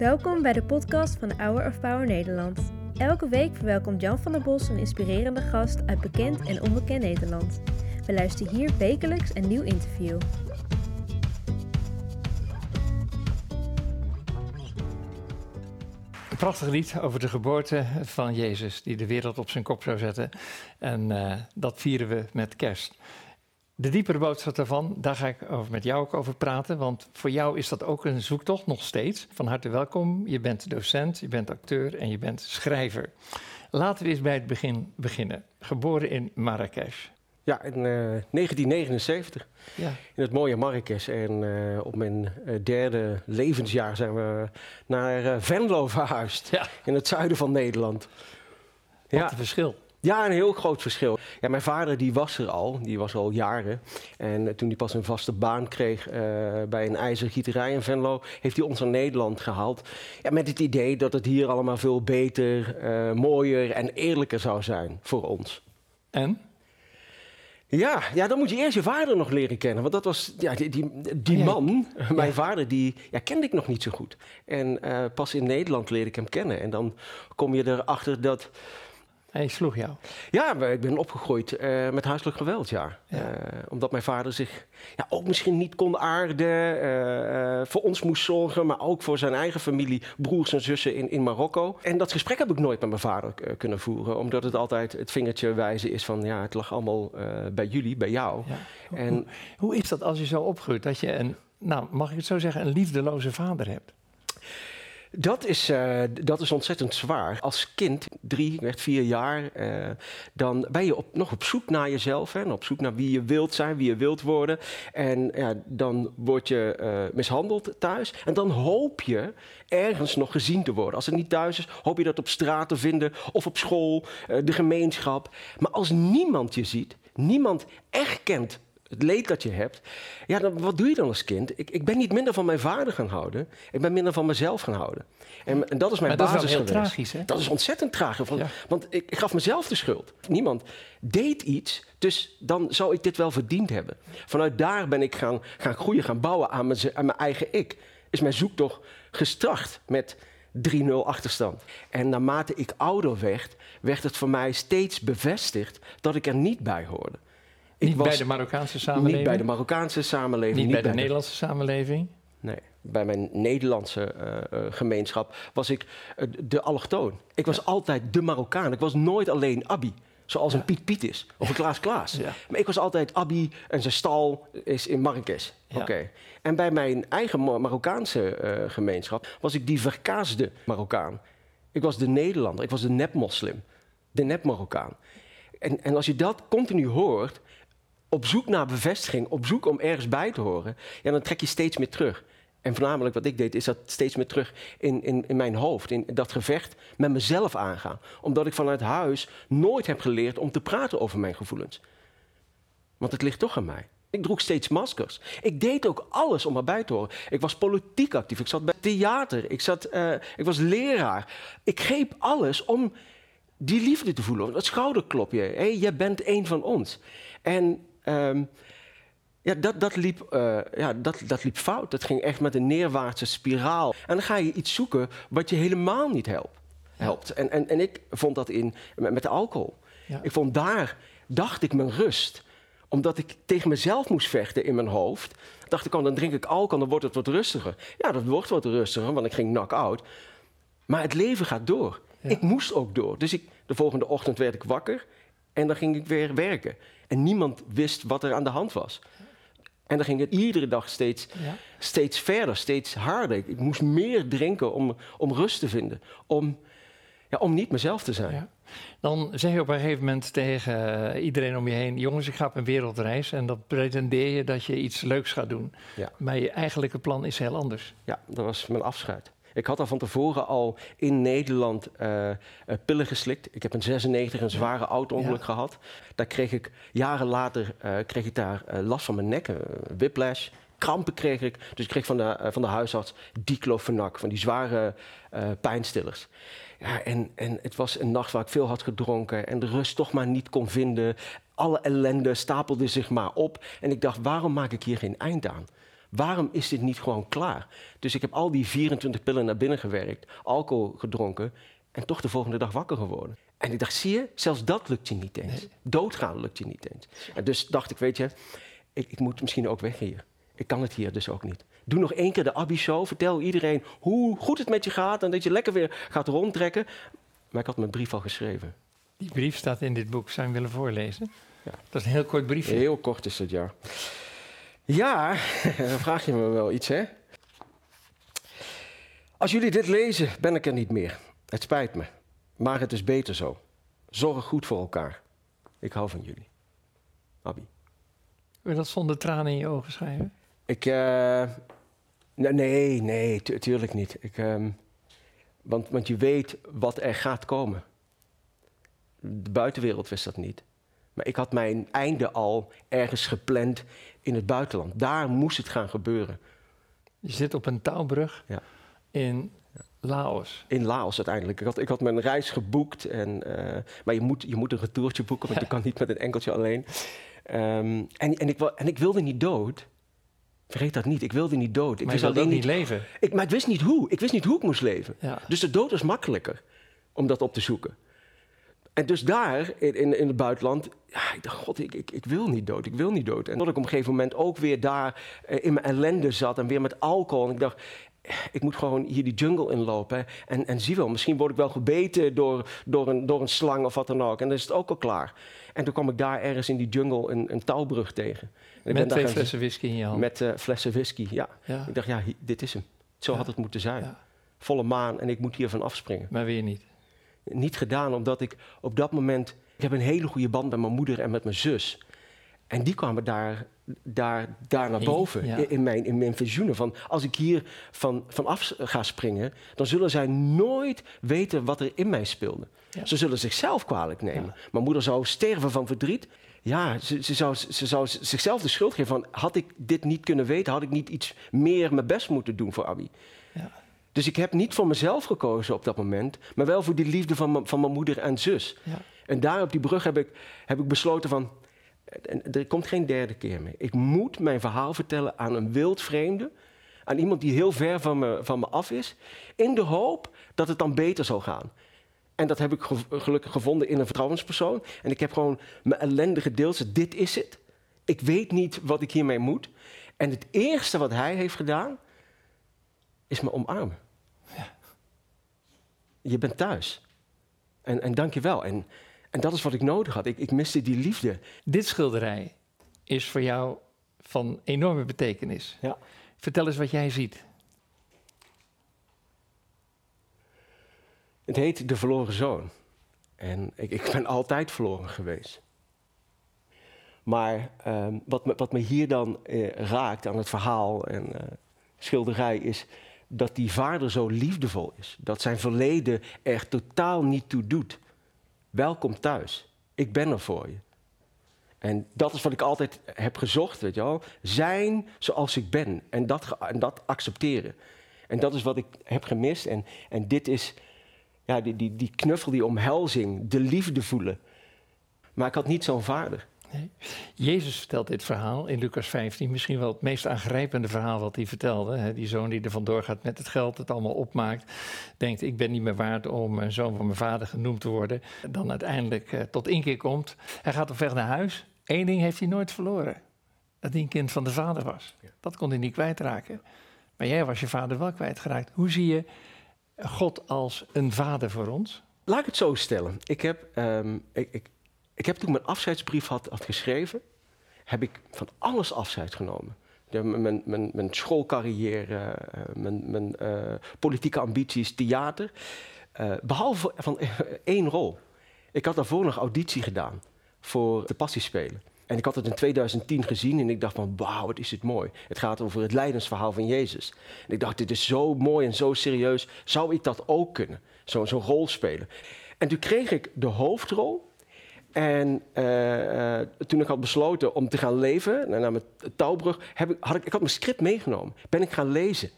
Welkom bij de podcast van Hour of Power Nederland. Elke week verwelkomt Jan van der Bos een inspirerende gast uit bekend en onbekend Nederland. We luisteren hier wekelijks een nieuw interview. Een prachtig lied over de geboorte van Jezus, die de wereld op zijn kop zou zetten. En uh, dat vieren we met kerst. De diepere boodschap daarvan, daar ga ik over met jou ook over praten. Want voor jou is dat ook een zoektocht, nog steeds. Van harte welkom. Je bent docent, je bent acteur en je bent schrijver. Laten we eens bij het begin beginnen. Geboren in Marrakesh. Ja, in uh, 1979. Ja. In het mooie Marrakesh. En uh, op mijn uh, derde levensjaar zijn we naar Venlo verhuisd. Ja. In het zuiden van Nederland. Wat ja. een verschil. Ja, een heel groot verschil. Ja, mijn vader die was er al, die was al jaren. En toen hij pas een vaste baan kreeg uh, bij een ijzergieterij in Venlo, heeft hij ons naar Nederland gehaald. Ja, met het idee dat het hier allemaal veel beter, uh, mooier en eerlijker zou zijn voor ons. En? Ja, ja, dan moet je eerst je vader nog leren kennen. Want dat was, ja, die, die, die ja, man, ja. mijn vader, die ja, kende ik nog niet zo goed. En pas in Nederland leerde ik hem kennen. En dan kom je erachter dat hij sloeg jou? Ja, ik ben opgegroeid uh, met huiselijk geweld, ja. ja. Uh, omdat mijn vader zich ja, ook misschien niet kon aarden, uh, voor ons moest zorgen, maar ook voor zijn eigen familie, broers en zussen in, in Marokko. En dat gesprek heb ik nooit met mijn vader kunnen voeren, omdat het altijd het vingertje wijzen is van, ja, het lag allemaal bij jullie, bij jou. Ja. En, hoe, hoe is dat als je zo opgroeit, dat je een, nou, mag ik het zo zeggen, een liefdeloze vader hebt? Dat is, uh, dat is ontzettend zwaar. Als kind, drie, werd vier jaar, uh, dan ben je op, nog op zoek naar jezelf. Hè, en op zoek naar wie je wilt zijn, wie je wilt worden. En ja, dan word je uh, mishandeld thuis. En dan hoop je ergens nog gezien te worden. Als het niet thuis is, hoop je dat op straat te vinden of op school, de gemeenschap. Maar als niemand je ziet, niemand erkent het leed dat je hebt. Ja, dan, wat doe je dan als kind? Ik, ik ben niet minder van mijn vader gaan houden. Ik ben minder van mezelf gaan houden. En, en dat is mijn maar basis dat is heel tragisch, hè? Dat is ontzettend tragisch. Want, ja. want ik, ik, gaf mezelf de schuld. Niemand deed iets, dus dan zou ik dit wel verdiend hebben. Vanuit daar ben ik gaan, gaan groeien, gaan bouwen aan mijn, aan mijn eigen ik. Is mijn zoektocht gestart met 3-0 achterstand. En naarmate ik ouder werd, werd het voor mij steeds bevestigd dat ik er niet bij hoorde. Niet bij de Marokkaanse samenleving? Niet bij de Marokkaanse samenleving. Niet, niet bij, bij, de, de Nederlandse samenleving? Nee. Bij mijn Nederlandse uh, uh, gemeenschap was ik uh, de allochtoon. Ik was ja. altijd de Marokkaan. Ik was nooit alleen Abi. Zoals ja. een Piet Piet is. Of een Klaas Klaas. Ja. Maar ik was altijd Abi en zijn stal is in Marrakesh. Oké. Okay. En bij mijn eigen Marokkaanse gemeenschap was ik die verkaasde Marokkaan. Ik was de Nederlander. Ik was de nep-moslim. De nep-Marokkaan. En, en als je dat continu hoort, op zoek naar bevestiging, op zoek om ergens bij te horen, ja, dan trek je steeds meer terug. En voornamelijk wat ik deed, is dat steeds meer terug in, in, in mijn hoofd. In dat gevecht met mezelf aangaan. Omdat ik vanuit huis nooit heb geleerd om te praten over mijn gevoelens. Want het ligt toch aan mij. Ik droeg steeds maskers. Ik deed ook alles om erbij te horen. Ik was politiek actief. Ik zat bij theater. Ik, zat, uh, ik was leraar. Ik greep alles om die liefde te voelen. Dat schouderklopje. Hé, hey, jij bent een van ons. En Um, ja, dat, dat, liep, uh, ja dat, dat liep fout. Dat ging echt met een neerwaartse spiraal. En dan ga je iets zoeken wat je helemaal niet helpt. helpt. En, en, en ik vond dat in, met, met de alcohol. Ja. Ik vond daar, dacht ik, mijn rust. Omdat ik tegen mezelf moest vechten in mijn hoofd. Dacht ik, oh, dan drink ik alcohol, dan wordt het wat rustiger. Ja, dat wordt wat rustiger, want ik ging knock-out. Maar het leven gaat door. Ja. Ik moest ook door. Dus ik, de volgende ochtend werd ik wakker en dan ging ik weer werken. En niemand wist wat er aan de hand was. En dan ging het iedere dag steeds, ja. steeds verder, steeds harder. Ik moest meer drinken om, om rust te vinden. Om, ja, om niet mezelf te zijn. Ja. Dan zeg je op een gegeven moment tegen iedereen om je heen: Jongens, ik ga op een wereldreis. En dat pretendeer je dat je iets leuks gaat doen. Ja. Maar je eigenlijke plan is heel anders. Ja, dat was mijn afscheid. Ik had al van tevoren al in Nederland uh, uh, pillen geslikt. Ik heb in 96 een zware auto-ongeluk ja. gehad. Daar kreeg ik jaren later uh, kreeg ik daar last van mijn nek, whiplash. Krampen kreeg ik. Dus ik kreeg van de, van de huisarts diclofenac, van die zware pijnstillers. Ja, en, en het was een nacht waar ik veel had gedronken en de rust toch maar niet kon vinden. Alle ellende stapelde zich maar op. En ik dacht, waarom maak ik hier geen eind aan? Waarom is dit niet gewoon klaar? Dus ik heb al die 24 pillen naar binnen gewerkt, alcohol gedronken en toch de volgende dag wakker geworden. En ik dacht, zie je, zelfs dat lukt je niet eens. Doodgaan lukt je niet eens. En dus dacht ik, weet je, ik, ik moet misschien ook weg hier. Ik kan het hier dus ook niet. Doe nog één keer de Abby-show. Vertel iedereen hoe goed het met je gaat en dat je lekker weer gaat rondtrekken. Maar ik had mijn brief al geschreven. Die brief staat in dit boek. Zou je hem willen voorlezen? Ja. Dat is een heel kort briefje. Heel kort is het, ja. Ja, dan vraag je me wel iets, hè? Als jullie dit lezen, ben ik er niet meer. Het spijt me. Maar het is beter zo. Zorg goed voor elkaar. Ik hou van jullie. Abby. Wil je dat zonder tranen in je ogen schrijven? Ik, uh, nee, nee, tuurlijk niet. Ik, um, want, want je weet wat er gaat komen. De buitenwereld wist dat niet. Maar ik had mijn einde al ergens gepland in het buitenland. Daar moest het gaan gebeuren. Je zit op een touwbrug ja. in Laos. In Laos uiteindelijk. Ik had, ik had mijn reis geboekt. En, uh, maar je moet, je moet een retourtje boeken, want je kan niet met een enkeltje alleen. Um, en, en, ik, en ik wilde niet dood. Vergeet dat niet, ik wilde niet dood. Ik maar wist alleen niet leven. Ik, maar ik wist niet hoe. Ik wist niet hoe ik moest leven. Ja. Dus de dood was makkelijker om dat op te zoeken. En dus daar, in, in, in het buitenland, ja, ik dacht, god, ik, ik, ik, wil niet dood, ik wil niet dood. En dat ik op een gegeven moment ook weer daar eh, in mijn ellende zat en weer met alcohol. En ik dacht, ik moet gewoon hier die jungle inlopen. En, en zie wel, misschien word ik wel gebeten door, door, een, door een slang of wat dan ook. En dan is het ook al klaar. En toen kwam ik daar ergens in die jungle een, een touwbrug tegen. En met twee flessen whisky in je hand? Met uh, flessen whisky, ja. ja. Ik dacht, ja, dit is hem. Zo ja. had het moeten zijn. Ja. Volle maan en ik moet hiervan afspringen. Maar weer niet? Niet gedaan, omdat ik op dat moment... Ik heb een hele goede band met mijn moeder en met mijn zus. En die kwamen daar, daar, daar naar boven ja. in, mijn, in mijn visioenen. Van als ik hier van, van af ga springen, dan zullen zij nooit weten wat er in mij speelde. Ja. Ze zullen zichzelf kwalijk nemen. Ja. Mijn moeder zou sterven van verdriet. Ja, ze, ze, zou, ze zou zichzelf de schuld geven van... had ik dit niet kunnen weten, had ik niet iets meer mijn best moeten doen voor Abby. Ja. Dus ik heb niet voor mezelf gekozen op dat moment... maar wel voor die liefde van, van mijn moeder en zus. Ja. En daar op die brug heb ik, heb ik besloten van... er komt geen derde keer meer. Ik moet mijn verhaal vertellen aan een wildvreemde... aan iemand die heel ver van me, van me af is... in de hoop dat het dan beter zal gaan. En dat heb ik gelukkig gevonden in een vertrouwenspersoon. En ik heb gewoon mijn ellende gedeeld. Dit is het. Ik weet niet wat ik hiermee moet. En het eerste wat hij heeft gedaan, is me omarmen. Ja. Je bent thuis. En, en dank je wel. En, en dat is wat ik nodig had. Ik, ik miste die liefde. Dit schilderij is voor jou van enorme betekenis. Ja. Vertel eens wat jij ziet. Het heet De Verloren Zoon. En ik, ik ben altijd verloren geweest. Maar um, wat, me, wat me hier dan eh, raakt aan het verhaal en uh, schilderij is dat die vader zo liefdevol is. Dat zijn verleden er totaal niet toe doet. Welkom thuis. Ik ben er voor je. En dat is wat ik altijd heb gezocht, weet je wel. Zijn zoals ik ben en dat, en dat accepteren. En dat is wat ik heb gemist. En, en dit is ja, die, die, die knuffel, die omhelzing, de liefde voelen. Maar ik had niet zo'n vader. Nee. Jezus vertelt dit verhaal in Lucas 15, misschien wel het meest aangrijpende verhaal wat hij vertelde. Hè? Die zoon die er vandoor gaat met het geld, het allemaal opmaakt, denkt ik ben niet meer waard om een zoon van mijn vader genoemd te worden. Dan uiteindelijk uh, tot inkeer komt. Hij gaat op weg naar huis. Eén ding heeft hij nooit verloren. Dat hij een kind van de vader was. Dat kon hij niet kwijtraken. Maar jij was je vader wel kwijtgeraakt. Hoe zie je God als een vader voor ons? Laat ik het zo stellen. Ik heb, um, ik, ik, ik, heb toen mijn afscheidsbrief had, geschreven, heb ik van alles afscheid genomen. Mijn, mijn, mijn, schoolcarrière, eh, mijn, mijn uh, politieke ambities, theater. Uh, behalve van één rol. Ik had daarvoor nog auditie gedaan voor de Passiespelen. En ik had het in 2010 gezien en ik dacht van wauw, wat is dit mooi. Het gaat over het lijdensverhaal van Jezus. En ik dacht, dit is zo mooi en zo serieus. Zou ik dat ook kunnen? Zo'n zo rol spelen. En toen kreeg ik de hoofdrol. En uh, uh, toen ik had besloten om te gaan leven, naar mijn touwbrug, heb ik, had ik, ik had mijn script meegenomen. Ben ik gaan lezen.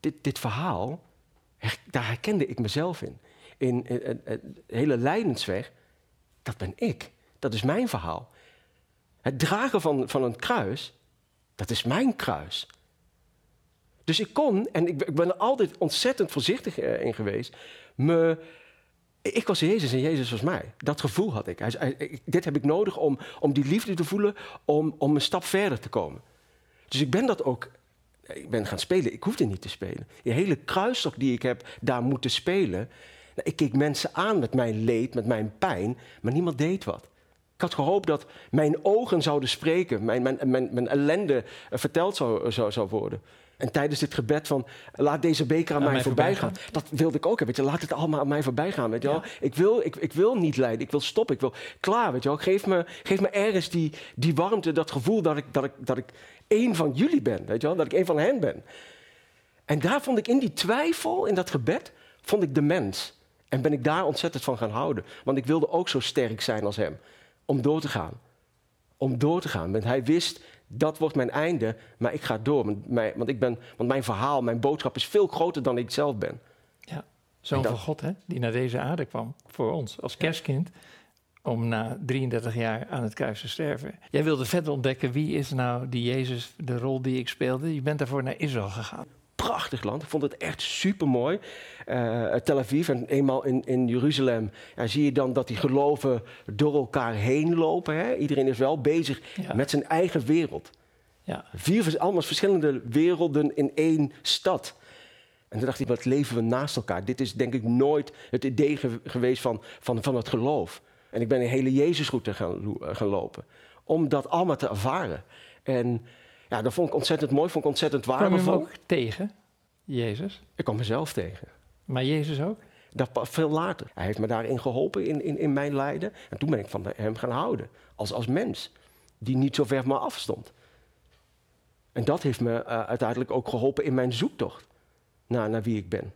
Dit, dit verhaal, daar herkende ik mezelf in. In, de hele lijdensweg, dat ben ik. Dat is mijn verhaal. Het dragen van, van een kruis, Dat is mijn kruis. Dus ik kon, en ik, ik ben er altijd ontzettend voorzichtig eh, in geweest, me, ik was Jezus en Jezus was mij. Dat gevoel had ik. Hij, dit heb ik nodig om, om die liefde te voelen, om, om een stap verder te komen. Dus ik ben dat ook ik ben gaan spelen. Ik hoefde niet te spelen. Die hele kruisstok die ik heb daar moeten spelen. Nou, ik keek mensen aan met mijn leed, met mijn pijn, maar niemand deed wat. Ik had gehoopt dat mijn ogen zouden spreken, mijn, mijn, mijn, mijn ellende verteld zou, zou, zou worden. En tijdens dit gebed van laat deze beker aan, mij, voorbij gaan. Dat wilde ik ook hebben. Laat het allemaal aan mij voorbij gaan. Weet je wel? Ik, wil, ik, ik wil niet lijden. Ik wil stoppen. Ik wil klaar. Weet je wel? Geef, me, geef me ergens die, die warmte, dat gevoel dat ik, dat, ik, dat ik één van jullie ben. Weet je wel? Dat ik één van hen ben. En daar vond ik in die twijfel, in dat gebed, vond ik de mens. En ben ik daar ontzettend van gaan houden. Want ik wilde ook zo sterk zijn als hem. Om door te gaan. Om door te gaan. Want hij wist, dat wordt mijn einde, maar ik ga door. Want, ik ben, want mijn verhaal, mijn boodschap is veel groter dan ik zelf ben. Ja, zoon van God, hè, die naar deze aarde kwam voor ons als kerstkind. Om na 33 jaar aan het kruis te sterven. Jij wilde verder ontdekken wie is nou die Jezus, de rol die ik speelde. Je bent daarvoor naar Israël gegaan prachtig land. Ik vond het echt super mooi. Uh, Tel Aviv en eenmaal in, in Jeruzalem ja, zie je dan dat die geloven door elkaar heen lopen. Hè? Iedereen is wel bezig met zijn eigen wereld. Ja. Vier allemaal verschillende werelden in één stad. En toen dacht ik, wat leven we naast elkaar? Dit is denk ik nooit het idee geweest van, van, van het geloof. En ik ben een hele Jezusroute gaan, gaan lopen. Om dat allemaal te ervaren. En ja, dat vond ik ontzettend mooi, vond ik ontzettend waardevol. Kwam je ook tegen, Jezus? Ik kwam mezelf tegen. Maar Jezus ook? Dat veel later. Hij heeft me daarin geholpen in, in, in mijn lijden. En toen ben ik van hem gaan houden. Als, als mens. Die niet zo ver van me afstond. En dat heeft me uh, uiteindelijk ook geholpen in mijn zoektocht naar, naar wie ik ben.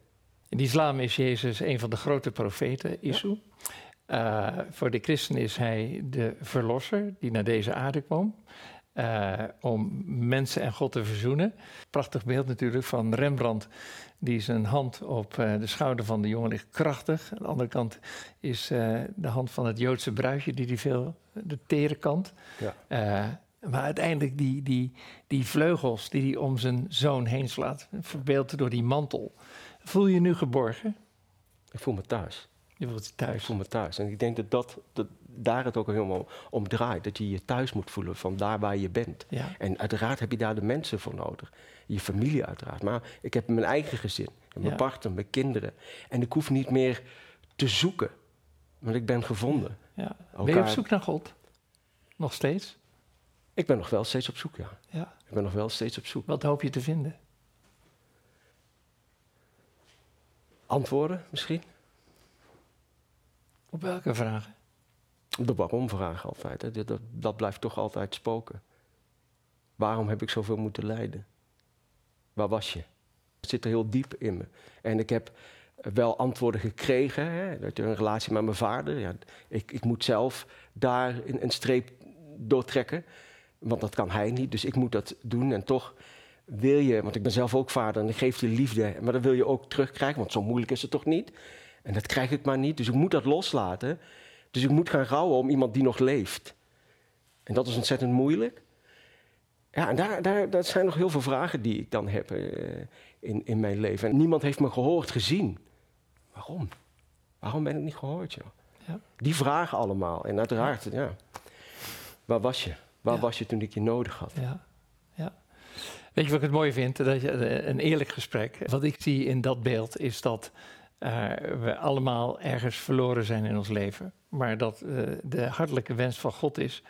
In de islam is Jezus een van de grote profeten, Isu. Ja. Uh, voor de christen is hij de verlosser die naar deze aarde kwam. Uh, om mensen en God te verzoenen. Prachtig beeld natuurlijk van Rembrandt, die zijn hand op uh, de schouder van de jongen ligt krachtig. Aan de andere kant is uh, de hand van het Joodse bruidje, die die veel, de tere kant. Ja. maar uiteindelijk die, die, die vleugels die hij om zijn zoon heen slaat, verbeeld door die mantel. Voel je je nu geborgen? Ik voel me thuis. Je voelt je thuis. Ik voel me thuis. En ik denk dat, dat, dat daar het ook helemaal om draait. Dat je je thuis moet voelen van daar waar je bent. Ja. En uiteraard heb je daar de mensen voor nodig. Je familie uiteraard. Maar ik heb mijn eigen gezin. Mijn ja. partner, mijn kinderen. En ik hoef niet meer te zoeken. Want ik ben gevonden. Ja. Ben je op zoek naar God? Nog steeds? Ik ben nog wel steeds op zoek, ja. ja. Ik ben nog wel steeds op zoek. Wat hoop je te vinden? Antwoorden misschien. Op welke vragen? De waarom-vraag altijd. Hè. Dat, dat blijft toch altijd spoken. Waarom heb ik zoveel moeten lijden? Waar was je? Het zit er heel diep in me. En ik heb wel antwoorden gekregen. Hè. Dat een relatie met mijn vader. Ja, ik, ik moet zelf daar een, een streep doortrekken. Want dat kan hij niet. Dus ik moet dat doen. En toch wil je, want ik ben zelf ook vader en ik geef je liefde. Maar dat wil je ook terugkrijgen, want zo moeilijk is het toch niet? En dat krijg ik maar niet. Dus ik moet dat loslaten. Dus ik moet gaan rouwen om iemand die nog leeft. En dat is ontzettend moeilijk. Ja, en daar, daar, dat zijn nog heel veel vragen die ik dan heb uh, in, in mijn leven. En niemand heeft me gehoord, gezien. Waarom? Waarom ben ik niet gehoord, joh? Ja. Die vragen allemaal. En uiteraard, ja. ja. Waar was je? Waar ja. was je toen ik je nodig had? Ja. ja. Weet je wat ik het mooie vind? Dat je, eh, een eerlijk gesprek. Wat ik zie in dat beeld is dat uh, we allemaal ergens verloren zijn in ons leven. Maar dat uh, de hartelijke wens van God is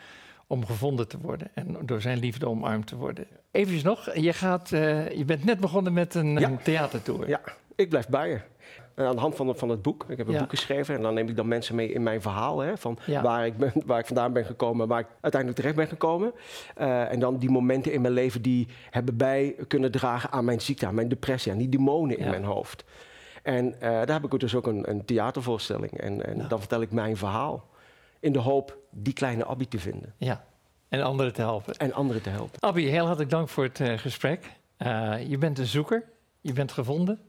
om gevonden te worden en door zijn liefde omarmd te worden. Even nog, je, gaat, uh, je bent net begonnen met een, ja. een theatertour. Ja, ik blijf bij je. aan de hand van, van het boek. Ik heb een ja. boek geschreven en dan neem ik dan mensen mee in mijn verhaal. Hè, van ja. waar, ik ben, waar ik vandaan ben gekomen, waar ik uiteindelijk terecht ben gekomen. Uh, en dan die momenten in mijn leven die hebben bij kunnen dragen aan mijn ziekte, aan mijn depressie, aan die demonen in mijn hoofd. En uh, daar heb ik dus ook een, een theatervoorstelling. En, en ja. dan vertel ik mijn verhaal. In de hoop die kleine Abby te vinden. Ja, en anderen te helpen. En anderen te helpen. Abby, heel hartelijk dank voor het uh, gesprek. Uh, je bent een zoeker, je bent gevonden.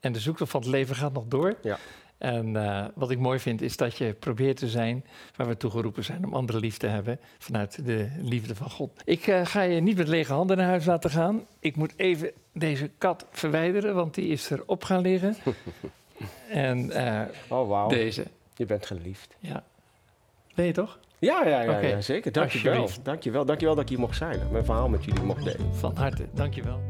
En de zoektocht van het leven gaat nog door. Ja. En uh, wat ik mooi vind is dat je probeert te zijn waar we toegeroepen zijn om anderen lief te hebben vanuit de liefde van God. Ik uh, ga je niet met lege handen naar huis laten gaan. Ik moet even deze kat verwijderen, want die is erop gaan liggen. en uh, oh, wow. deze. Je bent geliefd. Ja. Ben je toch? Ja, ja, ja, okay. ja zeker. Dankjewel. Dankjewel. Dankjewel dat ik hier mocht zijn. Mijn verhaal met jullie mocht delen. Van harte. Dankjewel.